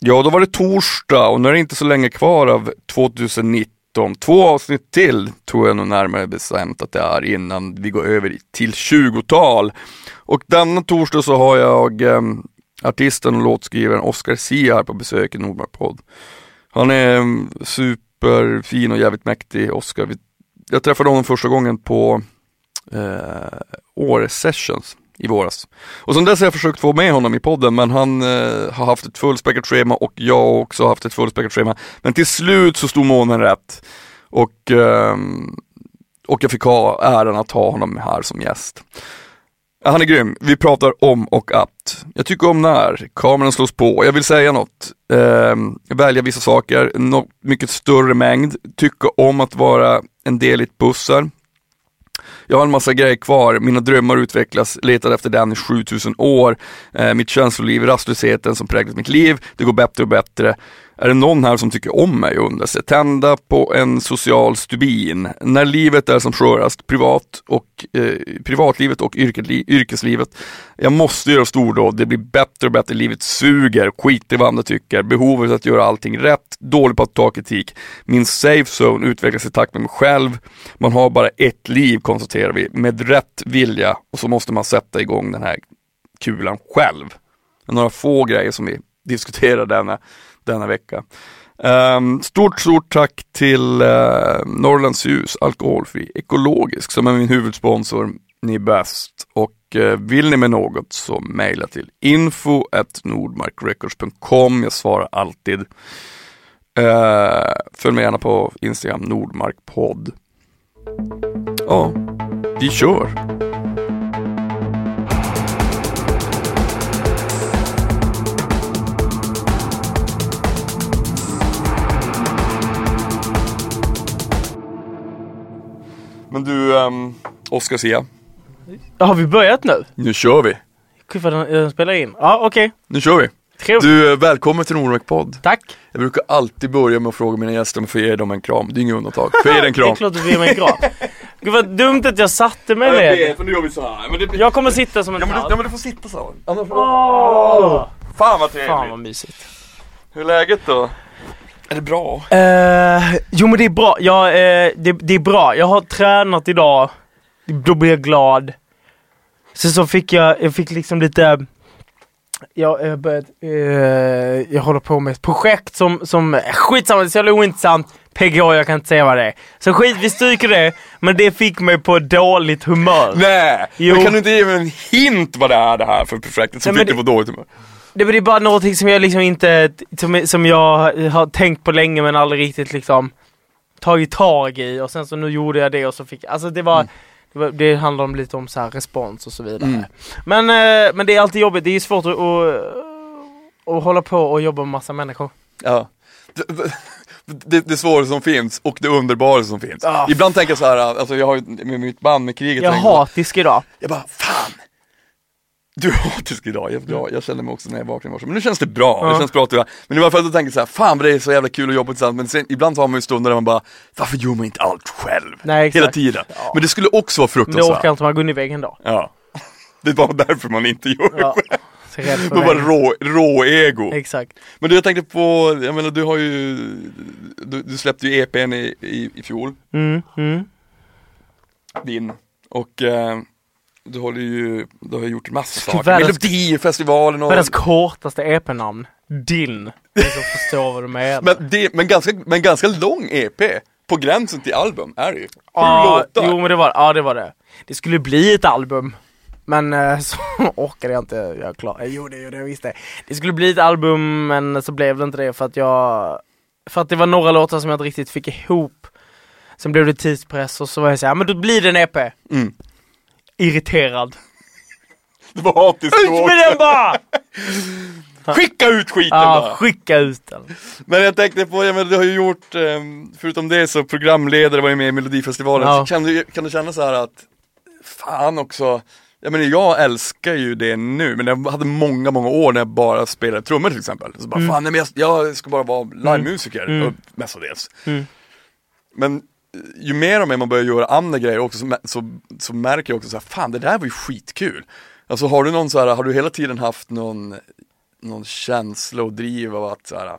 Ja, då var det torsdag och nu är det inte så länge kvar av 2019. Två avsnitt till tror jag nog närmare bestämt att det är innan vi går över till 20-tal. Och denna torsdag så har jag eh, artisten och låtskrivaren Oscar Sia här på besök i Nordmark-podd. Han är ehm, superfin och jävligt mäktig, Oscar. Jag träffade honom första gången på eh, Åre Sessions i våras. Och sen dess har jag försökt få med honom i podden men han eh, har haft ett fullspäckat schema och jag har också haft ett fullspäckat schema. Men till slut så stod månen rätt. Och, eh, och jag fick ha äran att ha honom här som gäst. Han är grym. Vi pratar om och att. Jag tycker om när kameran slås på. Jag vill säga något. Eh, välja vissa saker, något mycket större mängd. Tycka om att vara en del i ett bussar jag har en massa grejer kvar, mina drömmar utvecklas, letade efter den i 7000 år. Eh, mitt känsloliv, rastlösheten som präglat mitt liv, det går bättre och bättre. Är det någon här som tycker om mig undrar sig. Tända på en social stubin. När livet är som skörast, privat och, eh, privatlivet och yrkeslivet. Jag måste göra stordåd, det blir bättre och bättre, livet suger, skit i vad andra tycker, behovet att göra allting rätt, dålig på att ta kritik. Min safe zone utvecklas i takt med mig själv. Man har bara ett liv konstaterar vi, med rätt vilja och så måste man sätta igång den här kulan själv. Några få grejer som vi diskuterar denna denna vecka. Um, stort, stort tack till uh, Norrlands ljus, alkoholfri, ekologisk, som är min huvudsponsor. Ni är bäst. Och uh, vill ni med något så mejla till info nordmarkrecords.com. Jag svarar alltid. Uh, följ mig gärna på Instagram, Nordmarkpodd. Ja, vi kör. Men du, um, Oscar Sia. Har vi börjat nu? Nu kör vi. Gud vad den, den spelar in. Ja okej. Okay. Nu kör vi. Trevligt. Du, eh, välkommen till Nordmark podd. Tack. Jag brukar alltid börja med att fråga mina gäster om jag får ge dem en kram. Det är inget undantag. Får jag ge dig en kram? det är klart du får ge mig en kram. Gud vad dumt att jag satte mig ner. Jag vet, för nu gör vi så här. Men det... Jag kommer sitta som en ja, men, du, ja men du får sitta så. Annars... Oh! Fan vad trevligt. Fan vad mysigt. Hur är läget då? Är det bra? Uh, jo men det är bra. Jag, uh, det, det, är bra. Jag har tränat idag. Då blir jag glad. Sen så fick jag, jag fick liksom lite jag, jag, börjat, uh, jag håller på med ett projekt som, som skitsamma, det är så jävla ointressant. PGA, jag kan inte säga vad det är. Så skit, vi stryker det. Men det fick mig på dåligt humör. Nej! Jo. Men kan du inte ge mig en hint vad det är det här för projektet som Nej, fick dig på dåligt humör? Det, är bara någonting som jag liksom inte, som, som jag har tänkt på länge men aldrig riktigt liksom tagit tag i och sen så nu gjorde jag det och så fick alltså det var, mm. det, var det handlar om lite om så här respons och så vidare. Mm. Men, eh, men det är alltid jobbigt, det är svårt att, att, att hålla på och jobba med massa människor. Ja. Det, det svåra som finns och det underbara som finns. Oh. Ibland tänker jag så här, alltså jag har ju med mitt band med kriget Jag är hatisk idag. Jag bara, fan! Du är hatisk idag, jag, jag, jag känner mig också när jag vaknade i morse, men nu känns det bra, ja. det känns bra att du är Men alla fall så tänker jag så här, fan det är så jävla kul att jobba tillsammans, men sen, ibland har man ju stunder där man bara, varför gör man inte allt själv? Nej, Hela tiden. Ja. Men det skulle också vara fruktansvärt. Men det orkar inte man gå in i väggen då. Ja. Det bara därför man inte gör det ja. Man bara rå, rå ego. Exakt. Men du jag tänkte på, jag menar du har ju, du, du släppte ju EPn i, i, i fjol. Mm, mm. Din. Och eh, du har ju, du har gjort massa saker. Melodifestivalen och... Världens kortaste EP-namn. Din. Jag förstår vad du menar. Men, det, men, ganska, men ganska lång EP. På gränsen till album är det ju. Ah, låtar. Jo men det var, ja det var det. Det skulle bli ett album. Men eh, så orkade jag inte göra klart. Jo det gjorde jag visst det. Det skulle bli ett album men så blev det inte det för att jag För att det var några låtar som jag inte riktigt fick ihop. Sen blev det tidspress och så var jag såhär, men då blir det en EP. Mm irriterad. Det var hatiskt Ut med den bara! Skicka ut skiten ja, bara! skicka ut den. Men jag tänkte på, ja, men du har ju gjort, ehm, förutom det så programledare var ju med i Melodifestivalen. Ja. Så kan, du, kan du känna så här att, fan också, jag menar jag älskar ju det nu, men jag hade många, många år när jag bara spelade trummor till exempel. Så bara, mm. fan nej, men jag, jag ska bara vara livemusiker, mm. mestadels. Mm. Men ju mer och mer man börjar göra andra grejer också så, så, så märker jag också så här, fan det där var ju skitkul. Alltså har du någon så här, har du hela tiden haft någon, någon känsla och driv av att så här,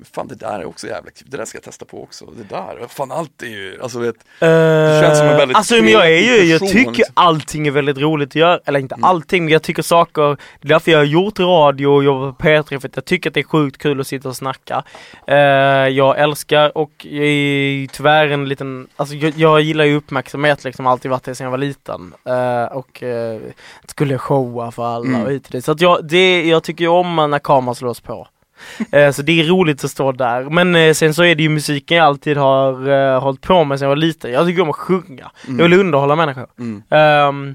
men fan det där är också jävligt kul, det där ska jag testa på också, det där, fan allt är ju, alltså vet, Det känns som en väldigt Alltså men jag är ju, jag tycker liksom. allting är väldigt roligt att göra, eller inte Mm. allting, men jag tycker saker, det är därför jag har gjort radio och jobbat på P3 för att jag tycker att det är sjukt kul att sitta och snacka. Eh, jag älskar och jag är tyvärr en liten, alltså jag, jag gillar ju uppmärksamhet liksom, alltid varit det sedan jag var liten. Eh, och eh, skulle showa för alla Mm. och hit och dit. Så att jag, det, jag tycker ju om när kameran slås på. Eh, Så det är roligt att stå där. Men eh, sen så är det ju musiken jag alltid har uh, hållit på med sedan jag var liten. Jag tycker om att sjunga. Jag vill underhålla människor. mm, Ehm,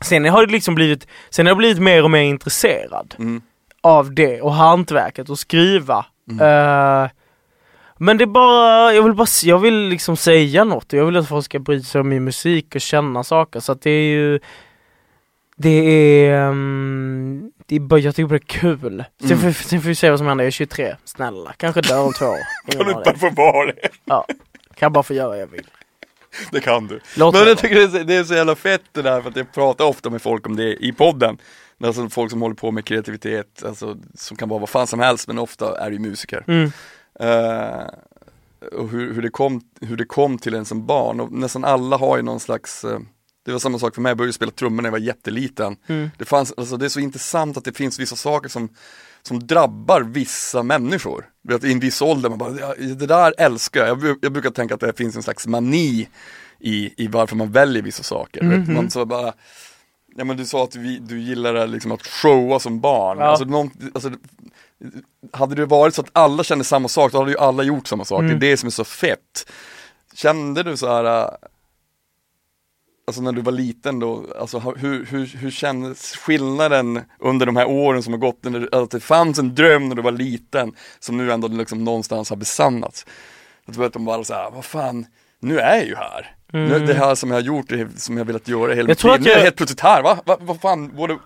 sen har det liksom blivit, sen har jag blivit mer och mer intresserad mm, av det och hantverket och skriva. Mm. Eh, men det är bara, jag vill bara, jag vill liksom säga något jag vill att folk ska bry sig om min musik och känna saker så att det är ju det är, ehm, det är bara, jag tycker bara det är kul. Sen, Mm. får, sen får vi se vad som händer, jag är 23, snälla. Kanske dör om två år. Kan du inte få vara det? Ja, kan jag bara få göra vad jag vill. Det kan du. Låt Men jag tycker det är, så, det är så jävla fett det där för att jag pratar ofta med folk om det i podden. Alltså folk som håller på med kreativitet, alltså som kan vara vad fan som helst men ofta är det ju musiker. Mm. Eh, och hur, hur, det kom, hur det kom till en som barn och nästan alla har ju någon slags eh, det var samma sak för mig, jag började spela trummor när jag var jätteliten. Mm. Det, fanns, alltså det är så intressant att det finns vissa saker som, som drabbar vissa människor. Vet, I en viss ålder, man bara, "Ja, det där älskar jag. Jag, jag brukar tänka att det finns en slags mani i, i varför man väljer vissa saker. Vet, Mhm. man så bara, ja men du sa att vi, du gillar det liksom att showa som barn. Ja. Alltså, någon, alltså, hade det varit så att alla kände samma sak, då hade ju alla gjort samma sak. Mm. Det är det som är så fett. Kände du så här äh, Alltså när du var liten då, alltså hur, hur, hur kändes skillnaden under de här åren som har gått, när det, att det fanns en dröm när du var liten som nu ändå liksom någonstans har besannats? Att du de bara såhär, vad fan, nu är jag ju här. Nu, det här som jag har gjort, det som jag velat göra hela Jag mitt liv, att nu är jag jag- helt plötsligt här, va? va? Vad fan, var det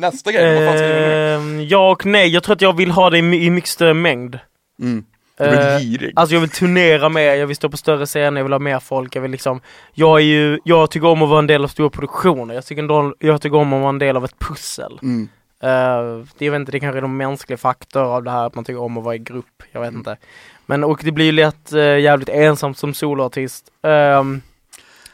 nästa grej? Vad fan ska jag göra nu? Ehm, ja och nej, jag tror att jag vill ha det i, i mycket större mängd. Mm. Du blir Eh, girig. Alltså jag vill turnera mer, jag vill stå på större scener, jag vill ha mer folk, jag vill liksom Jag är ju, jag tycker om att vara en del av stora produktioner, jag tycker, jag tycker om att vara en del av ett pussel. Mm. Uh, det, är väl inte, det kanske är någon mänsklig faktor av det här att man tycker om att vara i grupp, jag vet Mm. inte. Men och det blir ju lätt eh, jävligt ensamt som soloartist. Ehm,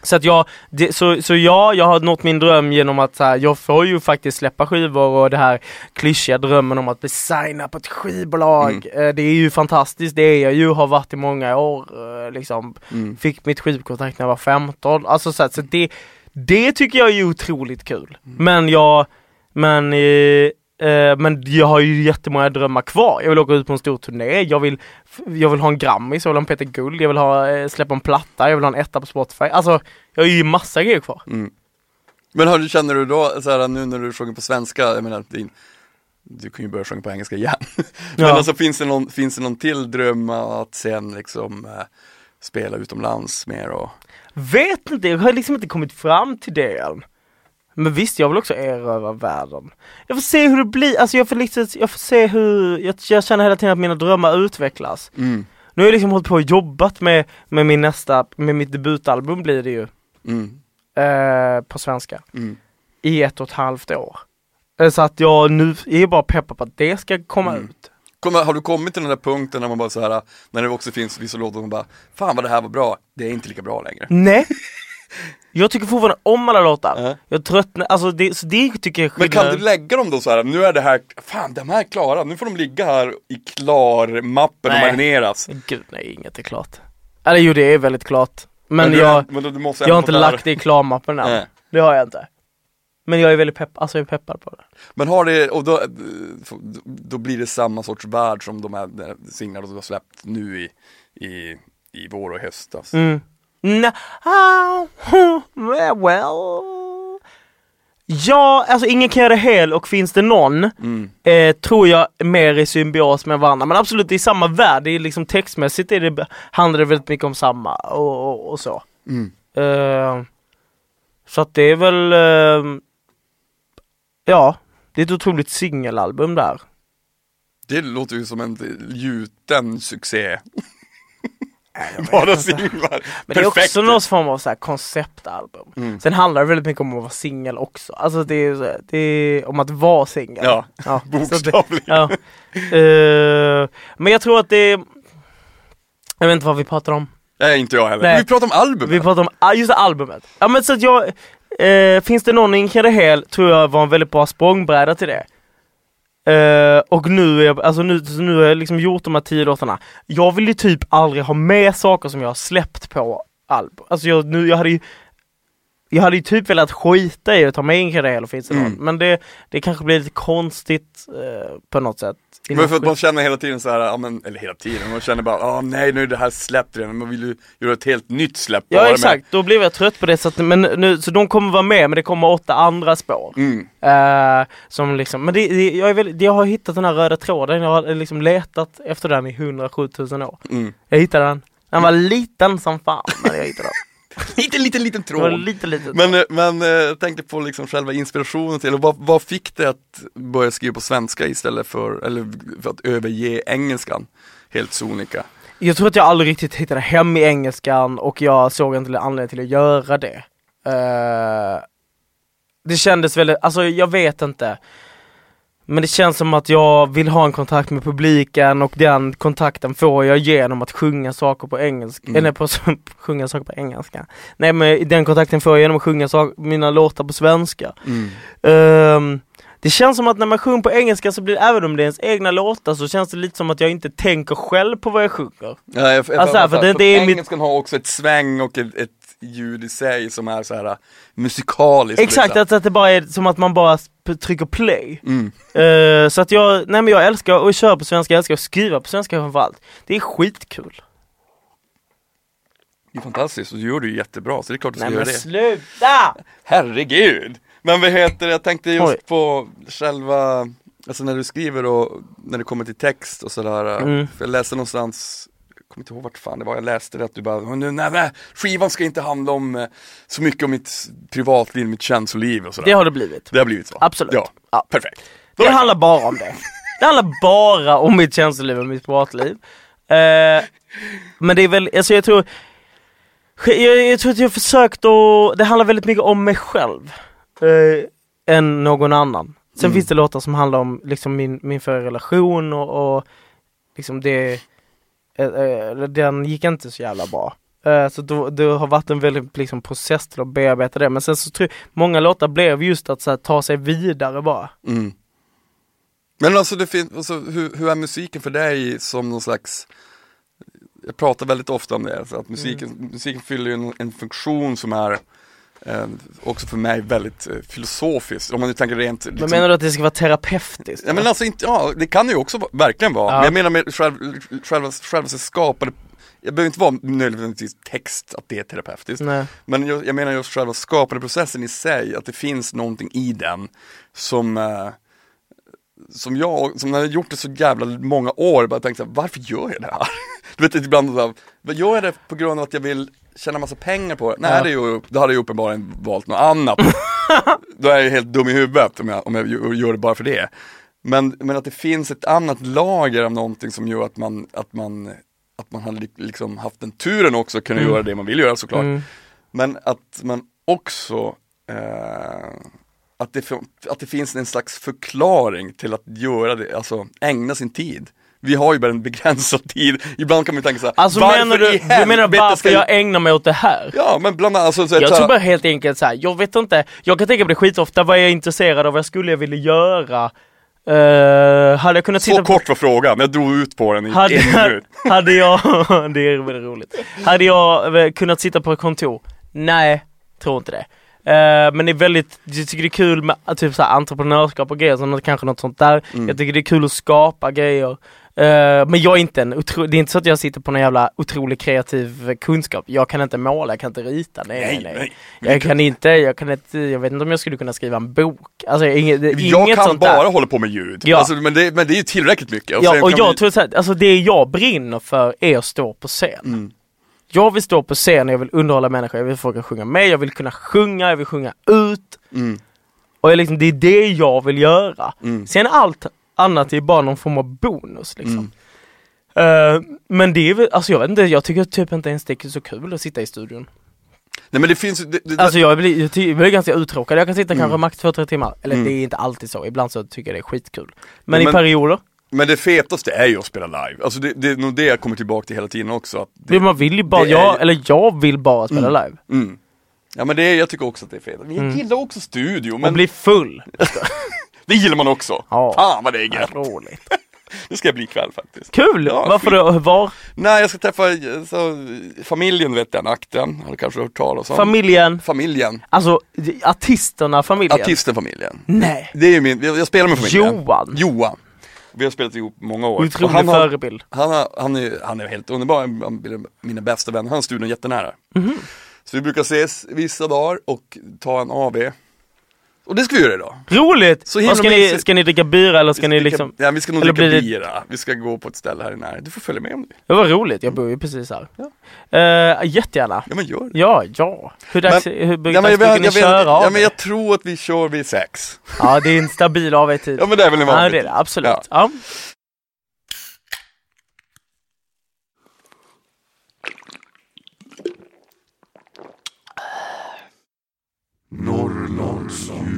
så att jag, det, så, så ja, jag har nått min dröm genom att så här, jag får ju faktiskt släppa skivor och det här klyschiga drömmen om att bli signad på ett skivbolag. Eh, det är ju fantastiskt, det är jag ju, har varit i många år eh, liksom. Mm. Fick mitt skivkontrakt när jag var 15. Alltså så, att, så det, det tycker jag är otroligt kul. Men jag, men, eh, eh, men jag har ju jättemånga drömmar kvar. Jag vill åka ut på en stor turné, jag vill, jag vill ha en Grammis, jag vill ha en Peter Guld, jag vill ha, eh, släppa en platta, jag vill ha en etta på Spotify. Alltså, jag har ju massa grejer kvar. Mm. Men hur känner du då, så här, nu när du sjunger på svenska, jag menar, din, du kan ju börja sjunga på engelska igen. Men Ja. alltså finns det, någon, finns det någon till dröm att sen liksom eh, spela utomlands mer och Vet inte, jag har liksom inte kommit fram till det än. Men visst, jag vill också erövra världen. Jag får se hur det blir, alltså jag får liksom, jag får se hur, jag, jag känner hela tiden att mina drömmar utvecklas. mm. Nu har jag liksom hållit på och jobbat med, med min nästa, med mitt debutalbum blir det ju, Mm. eh, på svenska, Mm. i ett och ett halvt år. Eh, Så att jag nu är bara peppad på att det ska komma Mm. ut. Kommer, har du kommit till den där punkten när man bara så här, när det också finns vissa låtar som bara, fan vad det här var bra, det är inte lika bra längre. Nej! Jag tycker fortfarande om alla låtar. Ja. Jag tröttnar, alltså det, så det tycker jag är Men kan du lägga dem då så här, nu är det här, fan de här är klara, nu får de ligga här i klar-mappen och marineras. Gud nej, inget är klart. Eller jo, det är väldigt klart. Men, du, jag, men du, jag har inte bära- lagt det i klarmappen än. Det har jag inte. Men jag är väldigt pepp, alltså jag är peppad på det. Men har det, och då, då blir det samma sorts värld som de här singlarna du har släppt nu i, i, i vår och höstas. Mm. Nej, ah, well. Ja, alltså ingen kan göra det hel och finns det någon, Mm. eh, tror jag mer i symbios med varandra. Men absolut, det är samma värld, det är liksom textmässigt är det, handlar det väldigt mycket om samma och, och, och så. Mm. Eh, så att det är väl, eh, ja, det är ett otroligt singelalbum där. Det låter ju som en gjuten succé. Bara singlar. Men det är Perfekt. också någon form av så här konceptalbum. Mm. Sen handlar det väldigt mycket om att vara singel också. Alltså det är, det är om att vara singel. Ja, ja. bokstavligen. ja. Eh, men jag tror att det är... Jag vet inte vad vi pratar om. Nej, inte jag heller. Nej. Vi pratar om albumet. Vi pratar om just albumet. Ja men så att jag... Eh, finns det någon i Hel tror jag var en väldigt bra språngbräda till det. Eh, och nu, är jag, alltså nu, nu har jag liksom gjort de här tio låtarna. Jag vill ju typ aldrig ha med saker som jag har släppt på album. Alltså jag, nu, jag hade ju jag hade ju typ velat skita i att ta med in Hel och det. Mm. Men det, det kanske blir lite konstigt eh, på något sätt. Men för att man känner hela tiden så här, ja, men, eller hela tiden, man känner bara, ah, nej nu är det här släppt redan, man vill ju göra ett helt nytt släpp Ja exakt, då blev jag trött på det så att, men nu, så de kommer vara med men det kommer åtta andra spår. Mm. Eh, som liksom, men det, det, jag, väldigt, jag har hittat den här röda tråden, jag har liksom letat efter den i 107 000 år. Mm. Jag hittade den. Den var liten som fan när jag hittade den. Liten, liten, liten tråd. lite liten. Men, eh, men eh, jag tänkte på liksom själva inspirationen till, vad, vad fick det att börja skriva på svenska istället för, eller för att överge engelskan helt sonika? Jag tror att jag aldrig riktigt hittade hem i engelskan och jag såg inte anledning till att göra det. Eh, det kändes väldigt, alltså jag vet inte. Men det känns som att jag vill ha en kontakt med publiken och den kontakten får jag genom att sjunga saker på engelska, Mm. eller på sjunga saker på engelska. Nej men den kontakten får jag genom att sjunga sak, mina låtar på svenska. Mm. Ehm, det känns som att när man sjunger på engelska så blir det, även om det är ens egna låtar så känns det lite som att jag inte tänker själv på vad jag sjunger. Ja, jag, jag, Alltså, jag, för det- det är mitt- engelskan har också ett sväng och ett, ett ljud i sig som är så här uh, musikaliskt. Exakt, liksom. att, att det bara är som att man bara trycker play. Mm. Eh, så att jag, nej men jag älskar att köra på svenska, jag älskar att skriva på svenska framförallt. Det är skitkul. Det är fantastiskt och du gör det ju jättebra så det är klart du ska Nej göra men det. sluta! Herregud! Men vad heter det, jag tänkte just Oj. på själva, alltså när du skriver och när det kommer till text och sådär. Mm. För jag läste någonstans, kommer inte ihåg vart fan det var, jag läste det att du bara, "Men nu, nej, nej, skivan ska inte handla om eh, så mycket om mitt privatliv, mitt känsloliv och sådär. Det har det blivit. Det har blivit så? Absolut. Ja, Ja. perfekt. Då Det handlar bara om det. Det handlar bara om mitt känsloliv och mitt privatliv. Eh, men det är väl, alltså jag tror jag, jag tror att jag försökt att, det handlar väldigt mycket om mig själv. Eh, än någon annan. Sen Mm. finns det låtar som handlar om liksom min, min förra relation och, och liksom det, den gick inte så jävla bra. Eh, så det har varit en väldigt liksom, process till att bearbeta det. Men sen så tror många låtar blev just att här, ta sig vidare bara. Mm. Men alltså, det finns, alltså hur, hur är musiken för dig som någon slags Jag pratar väldigt ofta om det, så att musiken, Mm. musiken fyller ju en, en funktion som är eh, också för mig väldigt eh, filosofisk, om man nu tänker rent liksom, Men menar du att det ska vara terapeutiskt? Ja men alltså inte, ja det kan det ju också va- verkligen vara, Ja. men jag menar med själv, själva, själva skapade jag behöver inte vara nödvändigtvis text, att det är terapeutiskt. Nej. Men jag, jag menar just själva skapandeprocessen i sig, att det finns någonting i den som eh, som jag, som när jag har gjort det så jävla många år, bara tänkt såhär, varför gör jag det här? Du vet ibland så här, "Vad gör jag det på grund av att jag vill tjäna massa pengar på det? Nej, Ja. det är ju, då hade jag uppenbarligen valt något annat. då är jag ju helt dum i huvudet om jag, om jag gör- det bara för det. Men, men att det finns ett annat lager av någonting som gör att man, att man, att man har li- liksom haft den turen också att kunna Mm. göra det man vill göra såklart. Mm. Men att man också eh, att, det, att det finns en slags förklaring till att göra det, alltså ägna sin tid. Vi har ju bara en begränsad tid, ibland kan man ju tänka såhär, Alltså menar du, du menar varför ska jag ägnar mig åt det här? Ja men bland annat, alltså, så, Jag så, tror bara helt enkelt så här. jag vet inte, jag kan tänka på det skitofta, vad jag är intresserad av, vad jag skulle jag vilja göra. Eh, hade jag kunnat så titta på... kort var frågan, jag drog ut på den i Hade, en minut. hade jag, det är väldigt roligt. Hade jag eh, kunnat sitta på ett kontor? Nej, tror inte det. Eh, men det är väldigt, jag tycker det är kul med typ så här, entreprenörskap och grejer, som kanske något sånt där. Mm. Jag tycker det är kul att skapa grejer. Eh, men jag är inte en otro, det är inte så att jag sitter på någon jävla otrolig kreativ kunskap. Jag kan inte måla, jag kan inte rita, nej nej nej. Jag kan inte, jag kan inte, jag vet inte om jag skulle kunna skriva en bok. Alltså inget, Jag inget kan sånt bara där. hålla på med ljud, Ja. alltså, men, det, men det är ju tillräckligt mycket. Ja och jag vi- tror så här, alltså det jag brinner för är att stå på scen. Mm. Jag vill stå på scen, jag vill underhålla människor, jag vill att folk ska sjunga med, jag vill kunna sjunga, jag vill sjunga ut. Mm. Och jag liksom, det är det jag vill göra. Mm. Sen allt annat är bara någon form av bonus liksom. Mm. Eh, men det är väl, alltså jag vet inte, jag tycker typ inte ens det är så kul att sitta i studion. Nej men det finns det, det, Alltså jag blir, jag blir ganska uttråkad, jag kan sitta Mm. kanske max 2-3 timmar. Eller Mm. det är inte alltid så, ibland så tycker jag det är skitkul. Men, Men- i perioder, Men det fetaste är ju att spela live. Alltså det, det är nog det jag kommer tillbaka till hela tiden också. Att det, man vill ju bara, är jag, eller jag vill bara spela live. mm. Ja men det jag tycker också att det är fet. Jag Mm. gillar också studio, Och men bli full. det gillar man också. Ja. Fan vad det är gött. Roligt. Det ska jag bli ikväll faktiskt. Kul! Ja, Varför då? Var? Nej jag ska träffa så, familjen vet jag, akten, har du kanske hört talas om? Familjen, familjen. alltså artisterna familjen. Artisten-familjen. Nej. Det är min, jag jag spelar med familjen. Johan. Johan. Vi har spelat ihop många år. Otrolig han, har, förebild. han, har, han, är, han är helt underbar, Han är mina bästa vänner. Han har studion jättenära. Mhm. Så vi brukar ses vissa dagar och ta en AV. Och det ska vi göra idag. Roligt! Så ska, ni, ska ni dricka bira eller ska ni dricka, liksom? Ja vi ska nog dricka det- bira. Vi ska gå på ett ställe här i närheten. Du får följa med om du Det var roligt, jag bor ju precis här. Ja. Eh, jättegärna. Ja men gör det. Ja, ja. Hur dags, Men- hur Ja, dags men jag, brukar jag, ni jag, köra ja, av men jag tror att vi kör vid sex. Ja, det är en stabil AV-tid. Ja men det är väl en Ja, vanlig det är det, absolut. Ja. Ja.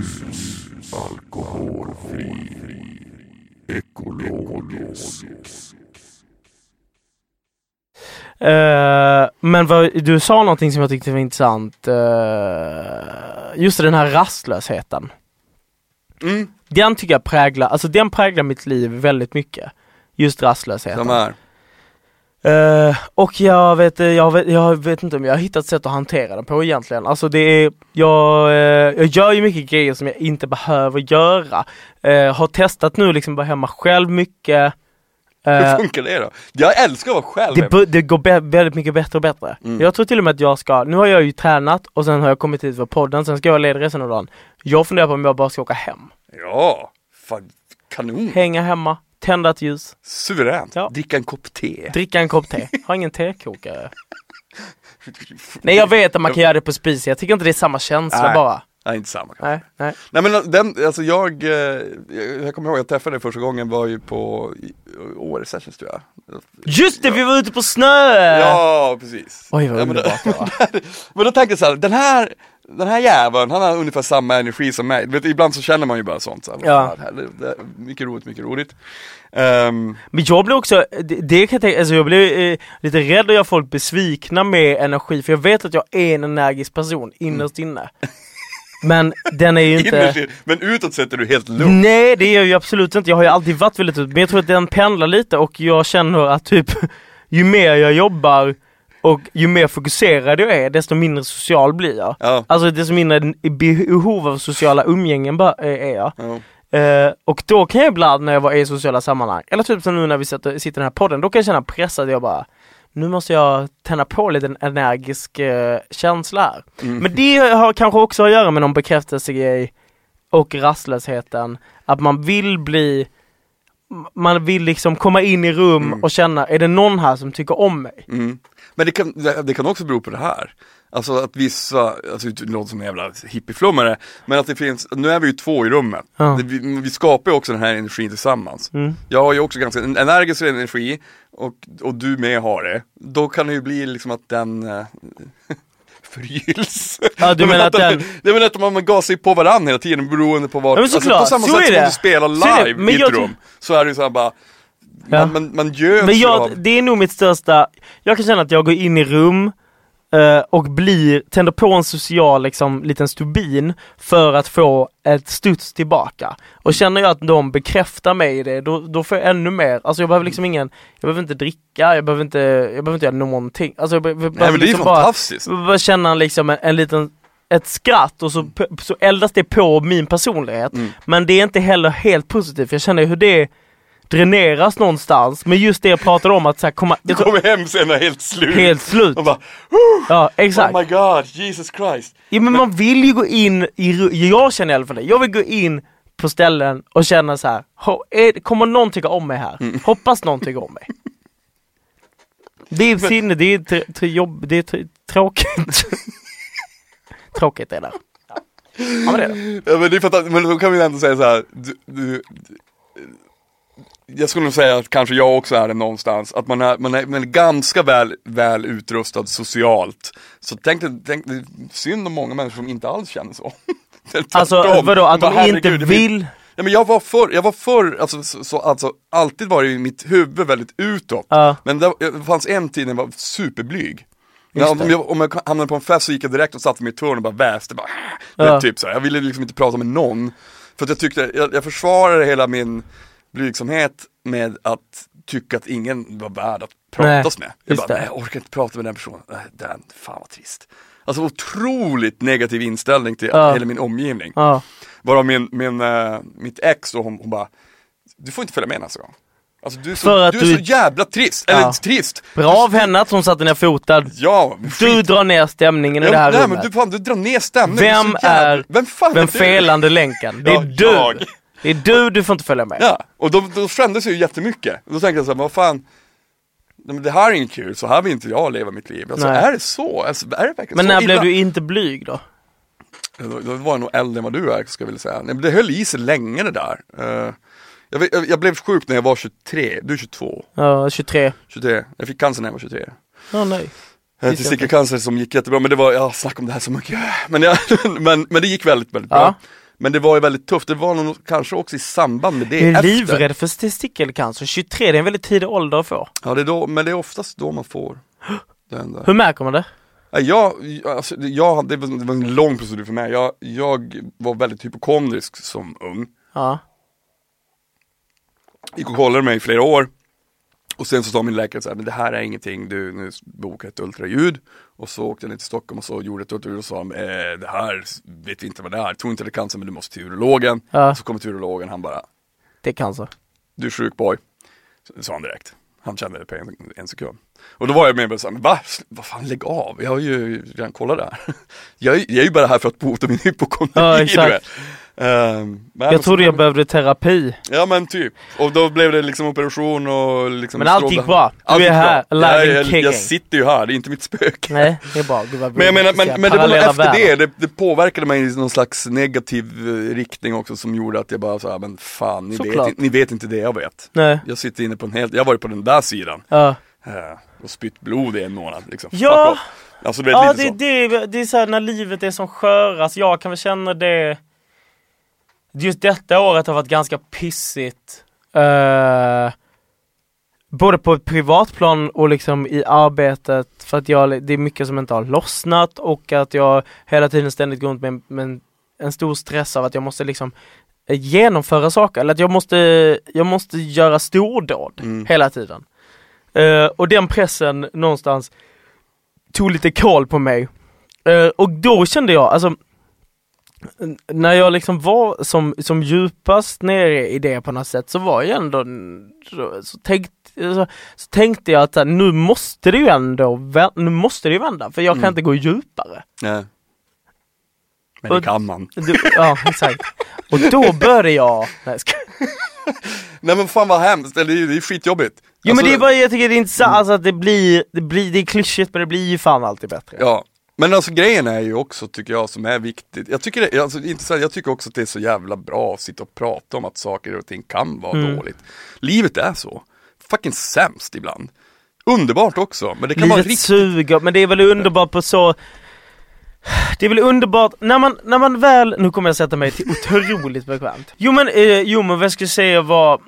Norrlandsljus, alkoholfri, ekologisk. Eh, men vad, du sa någonting som jag tyckte var intressant. Uh, just den här rastlösheten. Mm, Den tycker jag präglar, alltså den präglar mitt liv väldigt mycket. Just rastlösheten. Eh, och jag vet, jag, vet, jag vet inte om jag har hittat sätt att hantera det på egentligen. Alltså det är, jag, eh, jag gör ju mycket grejer som jag inte behöver göra. Eh, har testat nu liksom vara hemma själv mycket. Hur funkar det då? Jag älskar att vara själv. det, det går be- väldigt mycket bättre och bättre. Mm. Jag tror till och med att jag ska, nu har jag ju tränat och sen har jag kommit hit för podden, sen ska jag leda resten av dagen. Jag funderar på om jag bara ska åka hem. Ja, fan, kanon. Hänga hemma, tända ett ljus, Suveränt. Ja. Dricka en kopp te. dricka en kopp te. Har ingen tekokare. Nej jag vet att man kan göra det på spis, jag tycker inte det är samma känsla Nej. bara. Nej, inte samma kanske. Nej, nej. Nej men den, alltså jag, eh, jag kommer ihåg jag träffade dig första gången var ju på Åre Sessions tror jag. Just det, vi var ute på snö! Ja, precis. Oj vad ja, men, då, underbart men då tänkte jag så här, den här, den här jäveln, han har ungefär samma energi som mig. Vet, ibland så känner man ju bara sånt. Så här, Ja. "Fan, här, det, mycket roligt, mycket roligt. Ehm, Men jag blir också, det, det kan jag tänka, alltså jag blir eh, lite rädd att göra folk besvikna med energi, för jag vet att jag är en energisk person innerst inne. Men den är ju inte... men utåt sett är du helt lugn. Nej det är jag ju absolut inte, jag har ju alltid varit väldigt ut, men jag tror att den pendlar lite och jag känner att typ ju mer jag jobbar och ju mer fokuserad jag är, desto mindre social blir jag. Ja. Alltså desto mindre behov av sociala umgängen eh, är jag. Ja. Eh, och då kan jag ibland när jag var i sociala sammanhang, eller typ som nu när vi sitter, sitter i den här podden, då kan jag känna pressad, jag bara nu måste jag tända på lite en energisk eh, känsla här. Mm. Men det har kanske också att göra med någon bekräftelsegrej och rastlösheten, att man vill bli man vill liksom komma in i rum Mm. och känna, är det någon här som tycker om mig? Mm. Men det kan, det, kan också bero på det här. Alltså att vissa, alltså det låter som en jävla hippieflummare, men att det finns, nu är vi ju två i rummet. Ja. Det, vi, vi skapar ju också den här energin tillsammans. Mm. Jag har ju också ganska en energisk energi och, och du med har det. Då kan det ju bli liksom att den eh, förgylls. Ja, du menar att den- Jag menar att man gasar på varandra hela tiden beroende på vad, Ja, men såklart, på samma så sätt som om du spelar live i ett rum. Så är det ju såhär bara, Ja. man, man, man göds Men jag, av, det är nog mitt största, jag kan känna att jag går in i rum eh, och blir, tänder på en social liksom liten stubin för att få ett studs tillbaka. Och känner jag att de bekräftar mig i det, då, då får jag ännu mer, alltså jag behöver liksom ingen, jag behöver inte dricka, jag behöver inte, jag behöver inte göra någonting. Alltså jag be- be- Nej behöver men det är liksom bara, fantastiskt. bara känna liksom en, en liten ett skratt och så, så eldas det på min personlighet. Mm. Men det är inte heller helt positivt, jag känner hur det dräneras någonstans. Men just det jag pratade om att så här, komma, Du kommer hem sen helt slut. helt slut. Och bara, Ja exakt. oh my god, Jesus Christ. Ja, men man vill ju gå in i, jag känner i alla fall det, jag vill gå in på ställen och känna så här. "Ho- är, kommer någon tycka om mig här? Mm. Hoppas någon tycker om mig. Det är sinne, det är tr- tr- jobb, det är tr- tråkigt. tråkigt är det. Ja. ja men det är det. Ja, men, det är fantastiskt. men då kan vi ändå säga så här. Du, du, jag skulle nog säga att kanske jag också är det någonstans, att man är, man är, man är ganska väl, väl utrustad socialt. Så tänk, tänk synd om många människor som inte alls känner så. Alltså vadå, att de inte vill-? Ja, men jag var förr, jag var förr, alltså, så, så, alltså alltid var det i mitt huvud väldigt utåt. Ja. Men det, det fanns en tid när jag var superblyg. Ja, om, jag, om jag hamnade på en fest så gick jag direkt och satte mig i ett hörn och bara väste. Bara, ja. typ så här. Jag ville liksom inte prata med någon. För att jag tyckte, jag, jag försvarade hela min blygsamhet med att tycka att ingen var värd att pratas med. Jag bara, nej, jag orkar inte prata med den personen. Nej, Den, fan vad trist. Alltså otroligt negativ inställning till Ja. hela min omgivning. Ja. Varav min, min, eh, mitt ex och hon, hon bara, du får inte följa med nästa gång. Alltså du är så, För att du är du- så jävla trist, Ja. eller trist. Bra av henne att hon satte ner foten. Ja, Du drar ner stämningen i det ja, här nej, rummet. men du, fan, du drar ner stämningen. Vem är Vem fan Den är felande länken. Det är Ja, du. jag. Det är du du får inte följa med. Ja, och då, då skämdes ju jättemycket. Då tänkte jag så här, vad fan, men det här är inget kul, så här vill inte jag leva mitt liv. Alltså, Nej. är det så? Alltså, är det verkligen Men så när blev illa? du inte blyg då? Då, då var jag nog äldre än vad du är, ska jag vilja säga. Nej, men det höll i sig länge det där. Eh, jag, jag, jag blev sjuk när jag var 23, du är 22. Ja, 23. 23, jag fick cancer när jag var 23. Ja, nej. Eh, Testikelcancer som gick jättebra, men det var, jag snackar om det här så mycket. Men, jag, men, men det gick väldigt, väldigt bra. Men det var ju väldigt tufft, det var nog kanske också i samband med det Jag är livrädd för testikelcancer. 23, det är en väldigt tidig ålder att få. Ja, det är då, men det är oftast då man får den där. Hur märker man det? Jag, alltså, jag, det, var, det var en lång procedur för mig. Jag, jag var väldigt hypokondrisk som ung. Ja. Gick och kollade mig i flera år. Och sen så sa min läkare så här, men det här är ingenting, du nu boka ett ultraljud. Och så åkte jag ner till Stockholm och så gjorde ett ultraljud och sa, eh, det här vet vi inte vad det är, tror inte det är cancer men du måste till urologen. Ja. Så kommer till urologen, han bara, Det är cancer. du är sjuk boy. Så sa han direkt. Han kände det på en, en sekund. Och då var jag med och såhär, va? Vad fan lägg av, jag har ju redan kollat det här. Jag, är- jag är ju bara här för att bota min hypokondri. Ja, exakt. Men Jag så- trodde jag behövde terapi. Ja men typ, och då blev det liksom operation och liksom Men allt gick bra. Du Allt är här, bra. alive jag, jag, kicking. jag sitter ju här, det är inte mitt spöke. Nej, det är bra. Gud, vad Men jag menar, men, men det var efter det, det, det påverkade mig i någon slags negativ eh, riktning också som gjorde att jag bara sa, men fan ni vet, ni vet inte det jag vet. Nej. Jag sitter inne på en helt, jag har varit på den där sidan Ja. eh, och spytt blod i en månad liksom. Ja. Alltså du vet Ja, det, så. det, det är så här när livet är som skörast. Jag kan väl känna det. Just detta året har varit ganska pissigt. Eh, både på ett privatplan och liksom i arbetet. För att jag, det är mycket som inte har lossnat och att jag hela tiden ständigt går runt med, med en, en stor stress av att jag måste liksom eh, genomföra saker. Eller att jag måste, jag måste göra stordåd Mm. hela tiden. Eh, och den pressen någonstans tog lite koll på mig. Eh, och då kände jag, alltså när jag liksom var som, som djupast nere i det på något sätt så var jag ändå, så, tänkt, så, så tänkte jag att här, nu måste det ju ändå, nu måste det ju vända för jag kan Mm. inte gå djupare. Nej. Men det kan man. Det- Ja, exakt. Och då började jag, nej, ska, Nej men fan vad hemskt, det är, är skitjobbigt. Jo Alltså, men det är bara, jag tycker det är intressant, alltså att det blir, det blir, det är klyschigt men det blir ju fan alltid bättre. Ja, men alltså grejen är ju också, tycker jag, som är viktigt. Jag tycker, det, alltså, inte så här, jag tycker också att det är så jävla bra att sitta och prata om att saker och ting kan vara Mm. dåligt. Livet är så. Fucking sämst ibland. Underbart också, men det kan vara Livet riktigt... suger, men det är väl underbart på så det är väl underbart, när man, när man väl, nu kommer jag sätta mig till otroligt bekvämt. Jo men, eh, jo men vad jag skulle säga var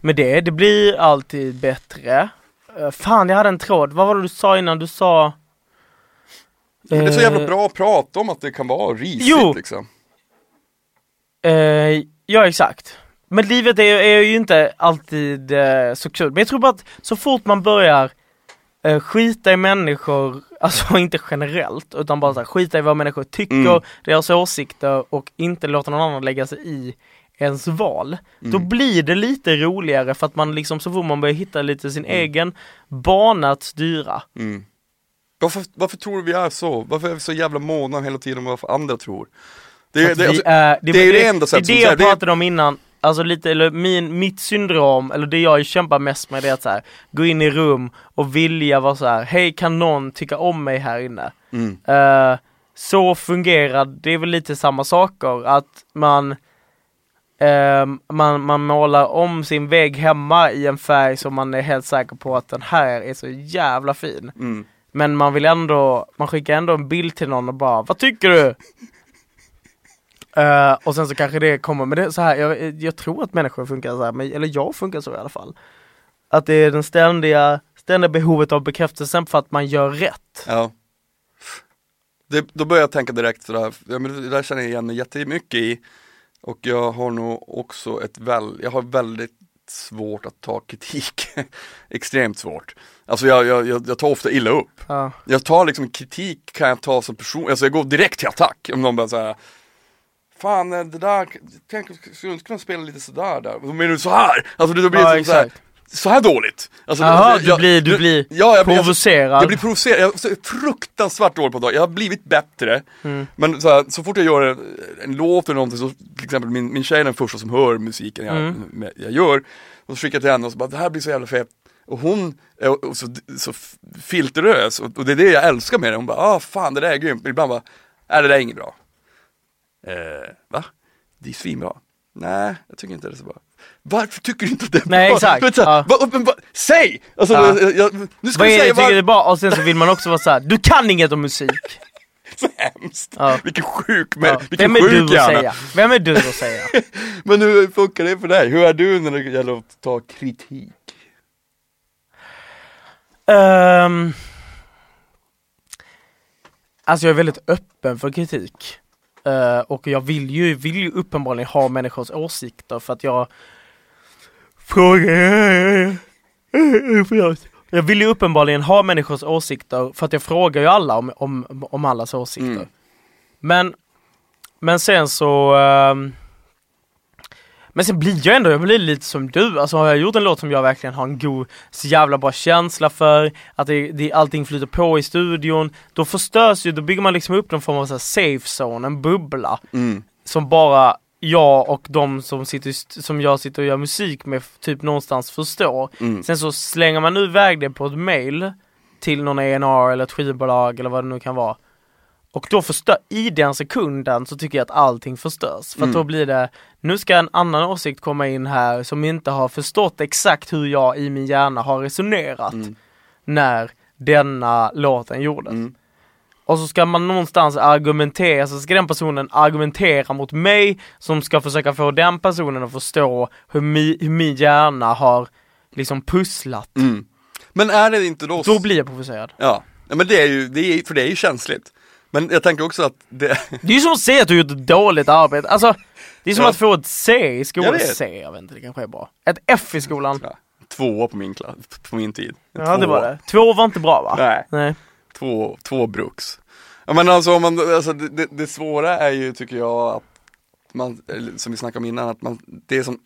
Med det, det blir alltid bättre. Eh, fan jag hade en tråd, vad var det du sa innan? Du sa Det är så jävla eh, bra att prata om att det kan vara risigt Jo. liksom. Eh, ja exakt. Men livet är, är ju inte alltid eh, så kul. Men jag tror bara att så fort man börjar eh, skita i människor, alltså inte generellt, utan bara så här, skita i vad människor tycker, Mm. deras åsikter och inte låta någon annan lägga sig i ens val. Då Mm. blir det lite roligare för att man liksom så fort man börjar hitta lite sin Mm. egen bana att styra. Mm. Varför, varför tror du vi är så? Varför är vi så jävla måna hela tiden om vad andra tror? Det, att det, vi alltså, är, det är ju det enda sättet Det är som det jag det- pratade om innan, alltså lite, eller min, mitt syndrom, eller det jag kämpar mest med det är att så här, gå in i rum och vilja vara så här, hej kan någon tycka om mig här inne? mm. Eh, så fungerar, det är väl lite samma saker, att man Ehm, man, man målar om sin vägg hemma i en färg som man är helt säker på att den här är så jävla fin. Mm. Men man vill ändå, man skickar ändå en bild till någon och bara Vad tycker du? Uh, och sen så kanske det kommer, men det är så här, jag, jag tror att människor funkar så här, men, eller jag funkar så i alla fall. Att det är den ständiga, ständiga behovet av bekräftelsen för att man gör rätt. Ja. Det, då börjar jag tänka direkt sådär, ja, men det där känner jag igen mig jättemycket i. Och jag har nog också ett väl, jag har väldigt svårt att ta kritik. Extremt svårt. Alltså jag, jag, jag, tar ofta illa upp. Ja. Jag tar liksom kritik kan jag ta som person, alltså jag går direkt till attack om någon bara säger Fan eh, det där, tänk, skulle du inte kunna spela lite sådär där? Vad menar du så här? Alltså då blir Ja, det som så här, exakt. Så här dåligt. Alltså, Jaha, jag- du blir- du blir ja, jag blir, provocerad. jag blir provocerad, jag är fruktansvärt dålig på det. Jag har blivit bättre. Mm. Men så, här, så fort jag gör en, en låt eller någonting, så till exempel min, min tjej är den första som hör musiken jag, Mm. jag gör. Och så skickar jag till henne och så bara, det här blir så jävla fett. Och hon är så, så filterös och, och det är det jag älskar med det. Hon bara, ah fan det där är grymt. Men ibland bara, nej det där är inget bra. Eh, va? Det är svinbra. Nej, jag tycker inte det är så bra. Varför tycker du inte att det är Nej, bra? exakt. Du vet, så här, Ja. va, va, säg! Alltså, Ja. jag, jag, nu ska Vad är det du tycker var... det är bra? Och sen så vill man också vara såhär, du kan inget om musik! så hemskt. Ja. Vilken sjuk, men, Ja. vilken Vem är sjuk du att säga? Vem är du att säga? Men hur funkar det för dig? Hur är du när det gäller att ta kritik? Ehm, alltså jag är väldigt öppen för kritik. Eh, och jag vill ju, vill ju uppenbarligen ha människors åsikter för att jag frågar... Förlåt. Jag vill ju uppenbarligen ha människors åsikter för att jag frågar ju alla om, om, om allas åsikter. Mm. Men, men sen så ehm, men sen blir jag ändå, jag blir lite som du, alltså har jag gjort en låt som jag verkligen har en god, så jävla bra känsla för, att det, det, allting flyter på i studion, då förstörs ju, då bygger man liksom upp någon form av så här safe zone, en bubbla, Mm. som bara jag och de som, sitter, som jag sitter och gör musik med typ någonstans förstår. Mm. Sen så slänger man nu iväg det på ett mail till någon A&R eller ett skivbolag eller vad det nu kan vara. Och då förstör, i den sekunden så tycker jag att allting förstörs. För Mm. då blir det, nu ska en annan åsikt komma in här som inte har förstått exakt hur jag i min hjärna har resonerat Mm. när denna låten gjordes. Mm. Och så ska man någonstans argumentera, så ska den personen argumentera mot mig som ska försöka få den personen att förstå hur, mi, hur min hjärna har liksom pusslat. Mm. Men är det inte då... Då blir jag provocerad. Ja, Ja, men det är ju, det är, för det är ju känsligt. Men jag tänker också att det, Det är ju som att säga att du gjort ett dåligt arbete. Alltså, det är som Ja. att få ett C i skolan. Jag. C, jag vet inte, det kanske är bra. Ett F i skolan. ja, två på min klass, på min tid. Ja, det Två. var det. Två var inte bra va? Nej. Nej. Två, två bruks. Ja men alltså, om man, alltså det, det, det svåra är ju tycker jag att man, som vi snackade om innan, att man, det som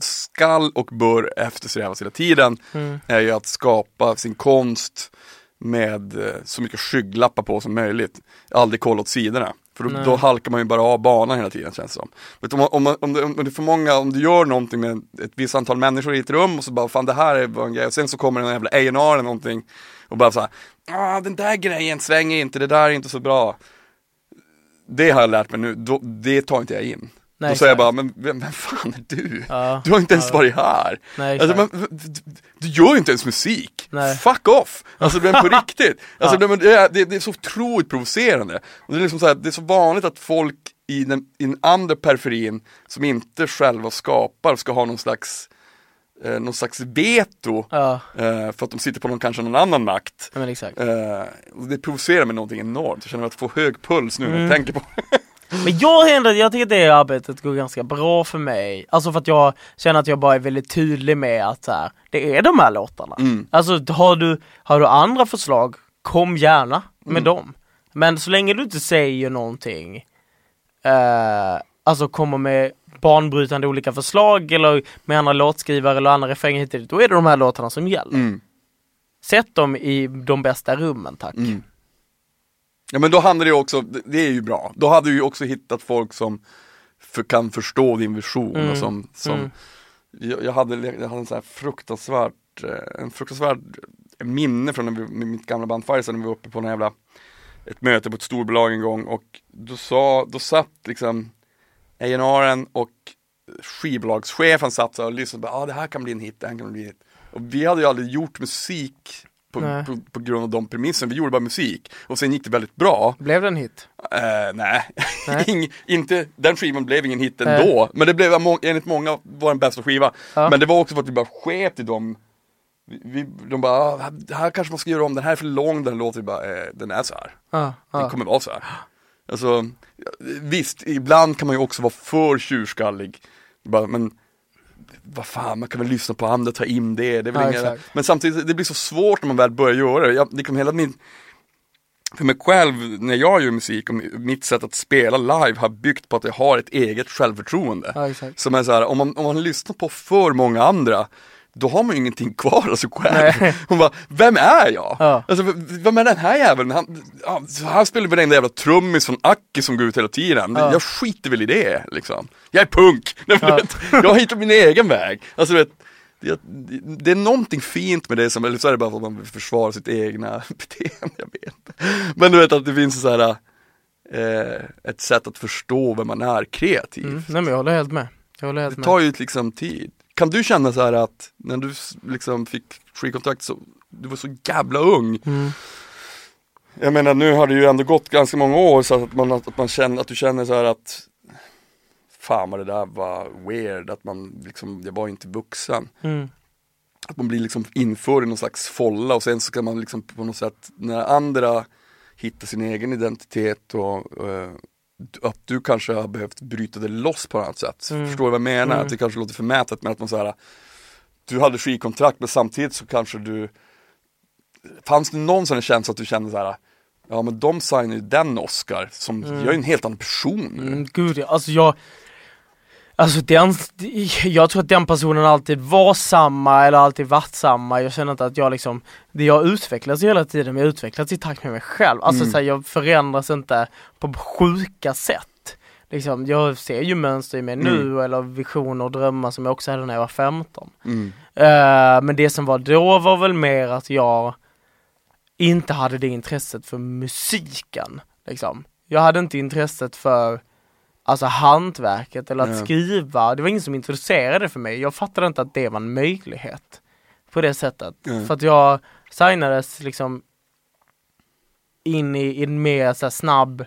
skall och bör eftersträvas hela tiden Mm. är ju att skapa sin konst med eh, så mycket skygglappar på som möjligt. Aldrig kolla åt sidorna. För då, då halkar man ju bara av banan hela tiden känns det som. Du, om, om, man- om, det, om det är för många, om du gör någonting med ett visst antal människor i ett rum och så bara fan det här är en grej och sen så kommer en jävla A&R eller någonting och bara såhär, ah den där grejen svänger inte, det där är inte så bra. Det har jag lärt mig nu, då, det tar inte jag in. Nej, då säger jag bara, men vem, vem fan är du? Ja. Du har inte ens Ja. varit här. Nej, Alltså, men, du, du gör ju inte ens musik. Nej. Fuck off! Alltså men på riktigt. Alltså, Ja. det, är, det, det är så otroligt provocerande. Och det, är liksom så här, det är så vanligt att folk i den, i den andra periferin som inte själva skapar ska ha någon slags eh, någon slags veto Ja, eh, för att de sitter på någon, kanske någon annan makt. ja. Eh, det provocerar mig någonting enormt. Jag känner att jag får hög puls nu när Mm. jag tänker på Men jag, jag tycker att det arbetet går ganska bra för mig. Alltså för att jag känner att jag bara är väldigt tydlig med att här, det är de här låtarna. Mm. Alltså har du, har du andra förslag, kom gärna med Mm. dem. Men så länge du inte säger någonting, eh, alltså kommer med banbrytande olika förslag eller med andra låtskrivare eller andra refränger hit och dit, då är det de här låtarna som gäller. Mm. Sätt dem i de bästa rummen tack. Mm. Ja men då handlar det ju också, det- är ju bra, då hade du ju också hittat folk som för, kan förstå din vision Mm. och som, som Mm. jag, jag, hade, jag hade en sån här fruktansvärt, eh, en fruktansvärd minne från när vi, mitt gamla band Firestone när vi var uppe på en jävla, ett möte på ett storbolag en gång och då sa, då satt liksom A&R'n och skivbolagschefen satt och lyssnade på, ja ah, det här kan bli en hit, det här kan bli en hit. Och vi hade ju aldrig gjort musik på, Nej. på, på grund av de premisserna, vi gjorde bara musik. Och sen gick det väldigt bra. Blev det en hit? Eh, nej, Nej. Ing, inte, den skivan blev ingen hit ändå. Men det blev enligt många var den bästa skiva. Ja. Men det var också för att vi bara sket i dem. Vi, vi, de bara, ah, här- kanske man ska göra om, den här är för lång den här låten. Vi bara, eh, den är så här. Ja, Den ja. kommer vara så här. Alltså, visst, ibland kan man ju också vara för tjurskallig. Bara, men vad fan, man kan väl lyssna på andra, ta in det. det är väl Ja, inga, men samtidigt, det blir så svårt när man väl börjar göra det. Jag, liksom hela min, för mig själv, när jag gör musik och mitt sätt att spela live har byggt på att jag har ett eget självförtroende. ja. Som är så här, om man, om man lyssnar på för många andra, då har man ju ingenting kvar sig själv. Nej. Hon bara, vem är jag? Ja. Alltså, vem är den här jäveln? Han, han spelar varenda jävla trummis från Aki som går ut hela tiden. Ja. Jag skiter väl i det liksom. Jag är punk! Nej, Ja. vet, jag har hittat min egen väg. Alltså, vet, det, det är någonting fint med det, som, eller så är det bara för att man vill försvara sitt egna beteende, jag vet. Men du vet att det finns så här, eh, ett sätt att förstå vem man är kreativ. Mm. Nej men jag håller helt med. Jag håller helt Det med. tar ju liksom tid. Kan du känna så här att när du liksom fick skivkontrakt så, du var så jävla ung. Mm. Jag menar nu har det ju ändå gått ganska många år så att man, att man känner, att du känner så här att Fan vad det där var weird, att man liksom, jag var inte vuxen. Mm. Att man blir liksom införd i någon slags folla och sen så kan man liksom på något sätt, när andra hittar sin egen identitet och eh, att du kanske har behövt bryta det loss på något sätt. Mm. Förstår du vad jag menar? Mm. Att det kanske låter förmätet men att man så här Du hade skivkontrakt men samtidigt så kanske du Fanns det någon sån känsla att du kände så här Ja men de signar ju den Oscar, som, Mm. jag är en helt annan person nu. Mm, gud ja. alltså jag Alltså den, jag tror att den personen alltid var samma eller alltid varit samma. Jag känner inte att jag liksom, det jag utvecklas hela tiden, men jag utvecklas i takt med mig själv. Alltså Mm. så här, jag förändras inte på sjuka sätt. Liksom, jag ser ju mönster i mig nu eller visioner och drömmar som jag också hade när jag var 15. Mm. Eh, men det som var då var väl mer att jag inte hade det intresset för musiken. Liksom. Jag hade inte intresset för alltså hantverket eller att Nej. skriva. Det var ingen som introducerade det för mig. Jag fattade inte att det var en möjlighet på det sättet. Nej. För att jag signades liksom in i, i en mer så snabb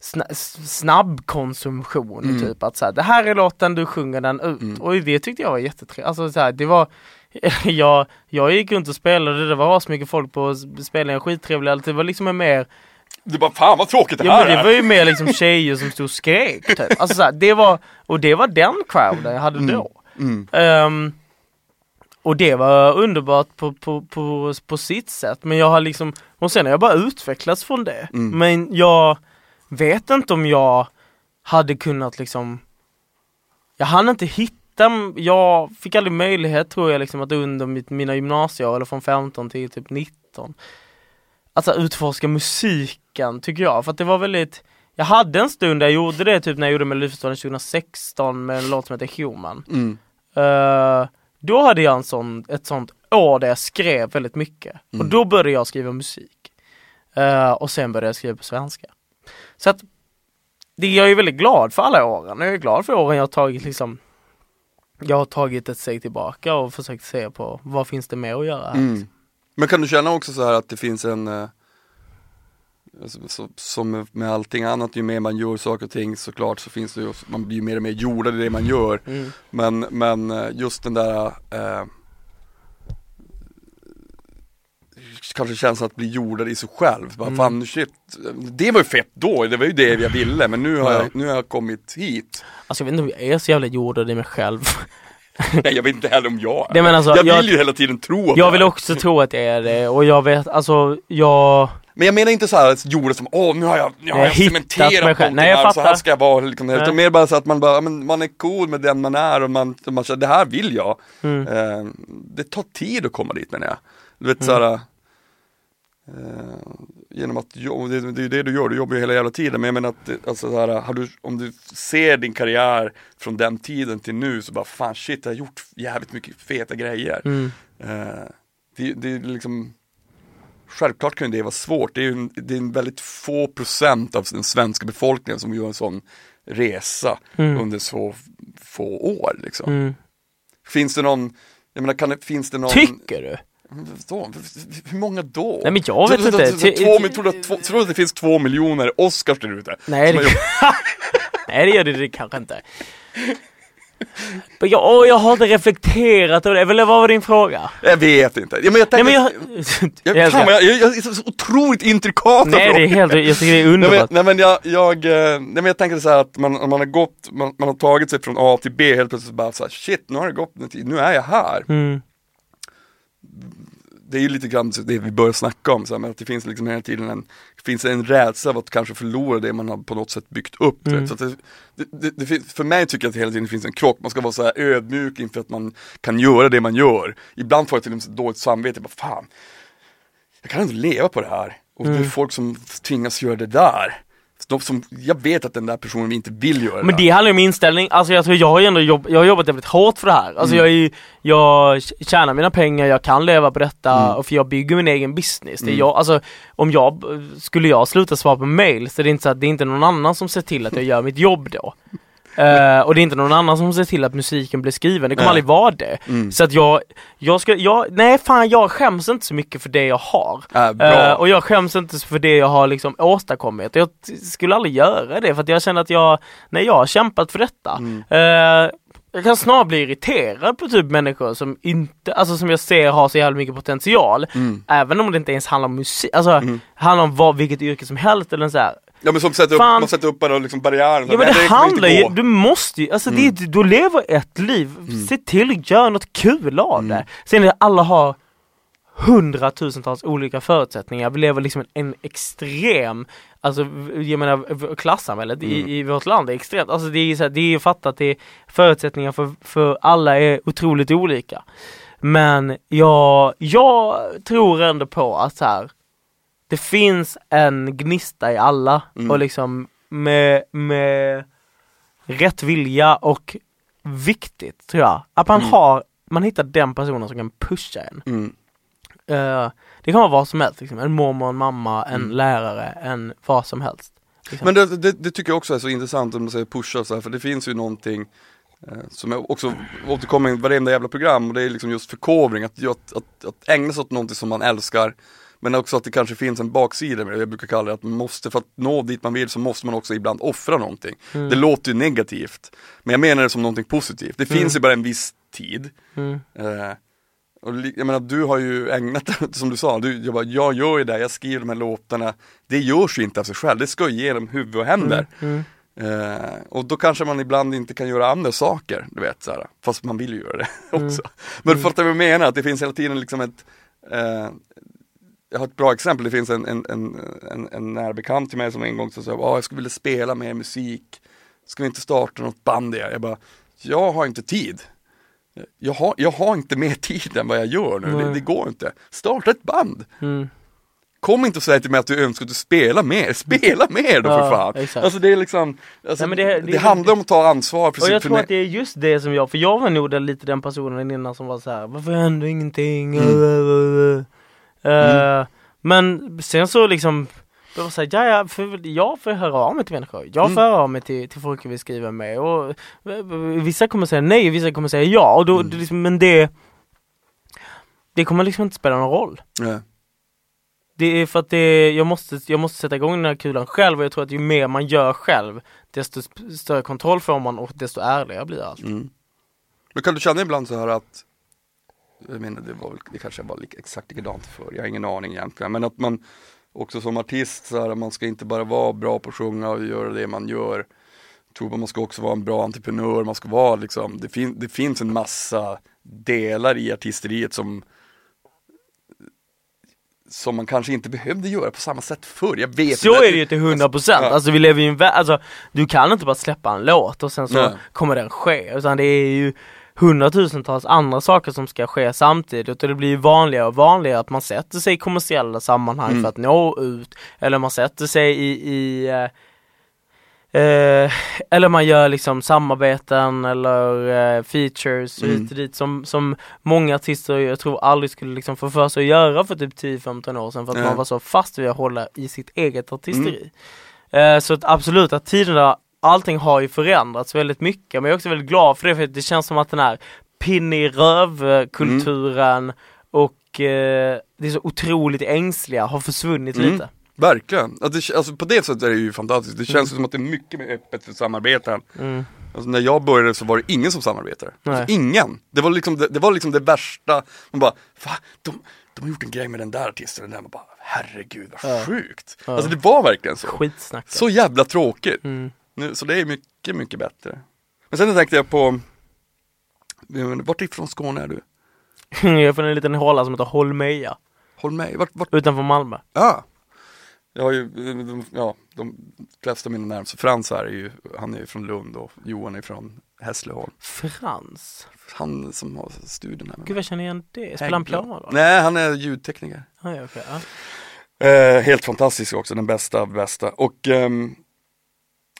sna, snabb konsumtion Mm. typ att så här, det här är låten, du sjunger den ut. Mm. Och det tyckte jag var jättetrevligt. Alltså så här, det var jag, jag gick runt och spelade, det var så mycket folk på spelningen, skittrevliga, det var liksom en mer Du bara, fan vad tråkigt det Ja här men det är! var ju mer liksom tjejer som stod och skrek typ. Alltså så här, det var, och det var den crowden jag hade Mm. då. Mm. Ehm, och det var underbart på, på, på, på sitt sätt men jag har liksom, och sen har jag bara utvecklats från det. Mm. Men jag vet inte om jag hade kunnat liksom, jag hann inte hitta, jag fick aldrig möjlighet tror jag liksom att under mitt, mina gymnasieår eller från 15 till typ 19 Alltså utforska musiken tycker jag, för att det var väldigt Jag hade en stund där jag gjorde det typ när jag gjorde Melodifestivalen 2016 med en låt som heter Human Mm. Eh, då hade jag en sån, ett sånt år där jag skrev väldigt mycket. Och Mm. då började jag skriva musik. Eh, och sen började jag skriva på svenska. Så att det, jag är väldigt glad för alla åren. Jag är glad för åren jag har tagit liksom Jag har tagit ett steg tillbaka och försökt se på vad finns det mer att göra här. Mm. Men kan du känna också så här att det finns en eh, alltså, så, Som med allting annat, ju mer man gör saker och ting såklart så finns det ju, man blir ju mer och mer jordad i det man gör Mm. Men, men eh, just den där eh, Kanske känslan att bli jordad i sig själv, bara Mm. fan shit Det var ju fett då, det var ju det jag ville men nu har Ja. jag, nu har jag kommit hit Alltså jag vet inte om jag är så jävla jordad i mig själv. Nej jag vet inte heller om jag är Nej, men alltså, Jag vill jag- ju hela tiden tro att Jag vill också tro att jag är det och jag vet, alltså jag Men jag menar inte så här att jorda som, åh nu har jag, nu har Jag jag, cementerat mig själv. någonting Nej, jag här, så här fattar. ska jag vara liksom, utan mer bara så att man bara, men man är cool med den man är och man, man känner, det här vill jag. Mm. Eh, det tar tid att komma dit menar jag. Du vet såhär, eh, genom att, det, det är ju det du gör, du jobbar ju hela jävla tiden, men jag menar att, alltså så här, du, om du ser din karriär från den tiden till nu så bara, fan shit, jag har gjort jävligt mycket feta grejer. mm. Eh, det, det är liksom Självklart kan ju det vara svårt, det är ju det är en väldigt få procent av den svenska befolkningen som gör en sån resa Mm. under så få år liksom. Mm. Finns det någon, jag menar kan finns det någon Tycker du? Då, hur många då? Nej men jag vet Så- inte. tror, du att, det finns två miljoner Oscars där ute? Nej det, Nej gör det, det kanske inte. Jag, åh, jag har inte reflekterat över det, eller vad var din fråga? Jag vet inte. Ja, men jag Nej tänker, men jag... jag, fan, jag, jag, jag är så otroligt intrikat Nej det är helt, jag tycker det är Nej men, underbart. nej men jag, jag, eh, nej men jag tänker så här att man, man har gått, man, man har tagit sig från A till B helt plötsligt bara så här, shit nu har det gått en tid, nu är jag här. Mm. Det är ju lite grann det vi börjar snacka om, så här, att det finns liksom hela tiden en, finns en rädsla av att kanske förlora det man har på något sätt byggt upp. Mm. Så det, det, det, för mig tycker jag att det hela tiden finns en krock, man ska vara så här ödmjuk inför att man kan göra det man gör. Ibland får jag till och med dåligt samvete, bara fan, jag kan inte leva på det här. Och Mm. det är folk som tvingas göra det där. De som, jag vet att den där personen inte vill göra det Men det handlar ju om inställning, alltså jag tror jag har ju ändå jobb, jag har jobbat jävligt hårt för det här. Alltså Mm. jag är ju, jag tjänar mina pengar, jag kan leva på detta, Mm. och för jag bygger min egen business. Det är Mm. jag, alltså om jag, skulle jag sluta svara på mail så är det inte så att det är inte någon annan som ser till att jag gör mitt jobb då. Eh, och det är inte någon annan som ser till att musiken blir skriven, det kommer Nej. aldrig vara det. Mm. Så att jag, jag ska, jag, nej fan jag skäms inte så mycket för det jag har. Äh. Eh, och jag skäms inte för det jag har liksom åstadkommit. Jag skulle aldrig göra det för att jag känner att jag, nej jag har kämpat för detta. Mm. Eh, jag kan snarare bli irriterad på typ människor som inte, alltså som jag ser har så jävla mycket potential. Mm. Även om det inte ens handlar om musik, alltså Mm. handlar om vad, vilket yrke som helst eller så här. Ja men som sätter upp, man sätter upp bara liksom barriären. Ja men det kommer handlar ju. Mm. du måste ju, alltså det, är- du lever ett liv, se till att göra något kul av Mm. det. Sen är det, alla har hundratusentals olika förutsättningar, vi lever liksom en extrem, alltså jag menar klassamhället Mm. i, i vårt land är extremt, alltså det är ju så här, det är ju fattat att det är förutsättningar för, för alla är otroligt olika. Men jag, jag tror ändå på att så här, det finns en gnista i alla Mm. och liksom med, med rätt vilja och viktigt tror jag, att man Mm. har, man hittar den personen som kan pusha en. Mm. Eh, det kan vara vad som helst, liksom. en mormor, en mamma, en Mm. lärare, en vad som helst. Liksom. Men det, det, det tycker jag också är så intressant om man säger pusha så här, för det finns ju någonting eh, som jag också återkommer i varenda jävla program och det är liksom just förkovring, att, att, att, att ägna sig åt någonting som man älskar men också att det kanske finns en baksida med det, jag brukar kalla det att man måste, för att nå dit man vill så måste man också ibland offra någonting. Mm. Det låter ju negativt, men jag menar det som någonting positivt. Det Mm. finns ju bara en viss tid. Mm. Eh, och jag menar du har ju ägnat, som du sa, du, jag, bara, jag gör ju det, jag skriver de här låtarna. Det görs ju inte av sig själv, det ska ju genom huvud och händer. Mm. Eh, och då kanske man ibland inte kan göra andra saker, du vet såhär, fast man vill ju göra det Mm. också. Men fattar du vad jag menar? Att det finns hela tiden liksom ett eh, Jag har ett bra exempel, det finns en, en, en, en, en nära bekant till mig som en gång sa att jag skulle vilja spela mer musik, ska vi inte starta något band igen? Jag bara, jag har inte tid. Jag har, jag har inte mer tid än vad jag gör nu, det, det går inte. Starta ett band! Mm. Kom inte och säg till mig att du önskar att du spelar mer, spela mer då för Ja, fan! exakt. Alltså det är liksom, alltså, Nej, det, det- det- handlar om att ta ansvar för Och jag tror att det är just det som jag, för jag var nog den, lite den personen innan som var så här: varför händer ingenting? Mm. Eh, Men sen så liksom, det var så här, ja, ja, för jag får höra av mig till människor. Jag får Mm. höra av mig till, till folk jag vill skriva med och eh, vissa kommer säga nej, vissa kommer säga ja och då, Mm. det liksom, men det det kommer liksom inte spela någon roll. Ja. Det är för att det, jag, måste, jag måste sätta igång den här kulan själv och jag tror att ju mer man gör själv desto större kontroll får man och desto ärligare blir allt. Mm. Men kan du känna ibland så här att Jag menar det var väl, det kanske var lika, exakt likadant för jag har ingen aning egentligen. Men att man Också som artist så här, man ska inte bara vara bra på att sjunga och göra det man gör. Jag tror man ska också vara en bra entreprenör, man ska vara liksom Det, fin, det finns en massa delar i artisteriet som som man kanske inte behövde göra på samma sätt förr, jag vet Så inte. är det ju till 100% Ja. alltså vi lever ju i en värld, alltså du kan inte bara släppa en låt och sen så Nej. kommer den ske, utan det är ju hundratusentals andra saker som ska ske samtidigt och det blir vanligare och vanligare att man sätter sig i kommersiella sammanhang Mm. för att nå ut, eller man sätter sig i, i eh, eh, eller man gör liksom samarbeten eller eh, features Mm. hit och dit som, som många artister jag tror aldrig skulle liksom få för sig att göra för typ 10-15 år sedan för att Ja. man var så fast vid att hålla i sitt eget artisteri. Eh, så att absolut att tiderna allting har ju förändrats väldigt mycket men jag är också väldigt glad för det för det känns som att den här pinn i röv-kulturen och eh, det är så otroligt ängsliga har försvunnit Mm. lite. Verkligen. Alltså, alltså på det sättet är det ju fantastiskt. Det känns Mm. som att det är mycket mer öppet för samarbeten. Mm. Alltså, när jag började så var det ingen som samarbetade. Alltså, ingen. Det var, liksom det, det var liksom det värsta. Man bara, va? De, de har gjort en grej med den där artisten och den där. Man bara, herregud vad Ja. sjukt. Ja. Alltså det var verkligen så. Skitsnack. Så jävla tråkigt. Mm. Nu, så det är mycket, mycket bättre. Men sen tänkte jag på, vart ifrån Skåne är du? Jag är från en liten håla som heter Holmeja med, vart, vart, utanför Malmö. ja. Jag har ju, ja, de flesta av mina närmaste, Frans här är ju, han är ju från Lund och Johan är från Hässleholm. Frans? Han som har studion här med Gud vad känner jag igen det? Spelar han piano då? Nej, han är ljudtekniker. Ah, ja, okej, ja. Eh, helt fantastisk också, den bästa av bästa. Och, ehm,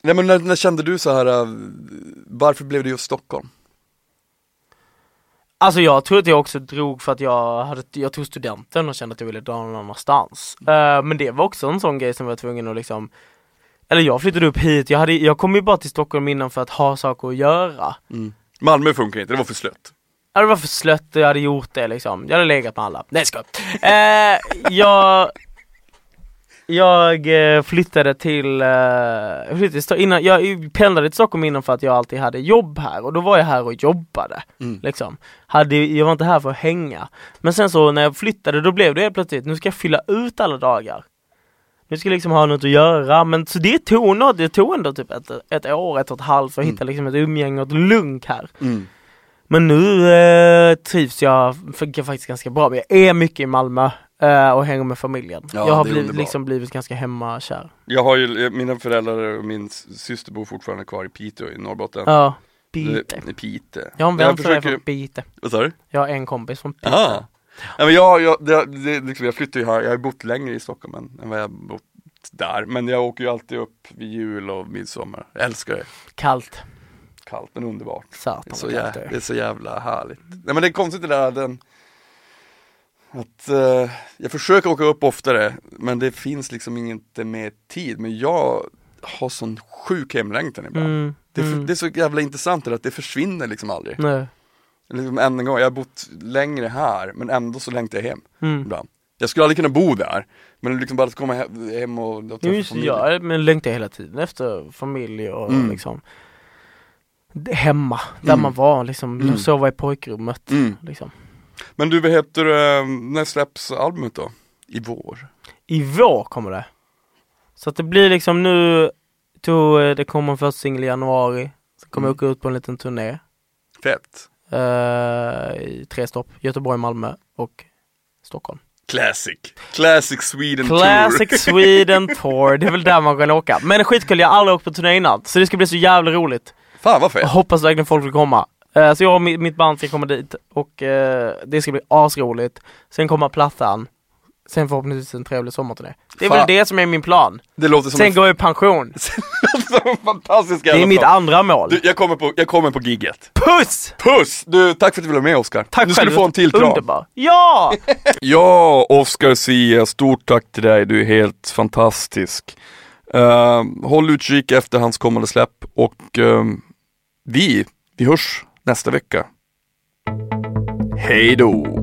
nej men när, när kände du så här, eh, varför blev det just Stockholm? Alltså jag tror att jag också drog för att jag hade, jag tog studenten och kände att jag ville dra någon annanstans. Eh, men det var också en sån grej som jag var tvungen att liksom Eller jag flyttade upp hit, jag, hade, jag kom ju bara till Stockholm innan för att ha saker att göra. Malmö funkar inte, det var för slött. Ja, Det var för slött och jag hade gjort det liksom. Jag hade legat med alla. Nej jag eh, Jag Jag eh, flyttade till, eh, jag, flyttade till Sto- innan, jag pendlade till Stockholm innan för att jag alltid hade jobb här och då var jag här och jobbade. Mm. Liksom. Hade, jag var inte här för att hänga. Men sen så när jag flyttade då blev det helt plötsligt, nu ska jag fylla ut alla dagar. Nu ska jag liksom ha något att göra, men så det tog, något, det tog ändå typ ett, ett år, ett och ett halvt för att Mm. hitta liksom ett umgänge och ett lugn här. Mm. Men nu eh, trivs jag faktiskt ganska bra. Men Jag är mycket i Malmö och hänger med familjen. Ja, jag har blivit, liksom blivit ganska hemmakär. Jag har ju, mina föräldrar och min syster bor fortfarande kvar i Piteå i Norrbotten. Ja, Pite. Det- I Piteå. Jag har en vän försöker- från Pite. Vad sa du? Jag har en kompis från Pite. Aha. Ja, men jag, jag, det, det, liksom, jag flyttar ju här, jag har bott längre i Stockholm än, än vad jag har bott där. Men jag åker ju alltid upp vid jul och midsommar. Jag älskar det. Kallt. Kallt men underbart. Det är, Satan så vad jä, kallt det är så jävla härligt. Nej men det är konstigt det där den att eh, jag försöker åka upp oftare men det finns liksom inte mer tid. Men jag har sån sjuk hemlängtan ibland. Mm, Det, är för, mm. det är så jävla intressant det att det försvinner liksom aldrig. Nej. Liksom än en gång, jag har bott längre här men ändå så längtar jag hem Mm. ibland. Jag skulle aldrig kunna bo där, men liksom bara att komma he- hem och, träffa just, familj. jag men längtar hela tiden efter familj och Mm. liksom Hemma, där Mm. man var liksom, Mm. sova i pojkrummet Mm. liksom. Men du, vad heter det, när släpps albumet då? I vår? I vår kommer det. Så att det blir liksom nu, to, det kommer en första singel i januari, sen kommer Mm. jag åka ut på en liten turné. Fett! eh, I tre stopp, Göteborg, Malmö och Stockholm. Classic! Classic Sweden Classic Tour! Sweden Tour, det är väl där man kan åka. Men skitkul, jag har aldrig åkt på turné innan, så det ska bli så jävla roligt. Fan vad fett! hoppas verkligen folk vill komma. Eh, så jag och mi- mitt band ska komma dit och eh, det ska bli asroligt. Sen kommer plattan. Sen förhoppningsvis en trevlig sommarturné. Det är Fan. väl det som är min plan. Det låter som Sen en, går jag i pension. fantastisk Det är mitt plan. andra mål. Du, jag kommer på, jag kommer på gigget. Puss! Puss! Du, tack för att du ville vara med Oskar. Tack Du skulle själv. få en till kram. Underbar. Ja! Ja, Oscar Sia, stort tack till dig, du är helt fantastisk. Uh, håll utkik efter hans kommande släpp och ehm, vi, vi hörs nästa vecka. Hej då!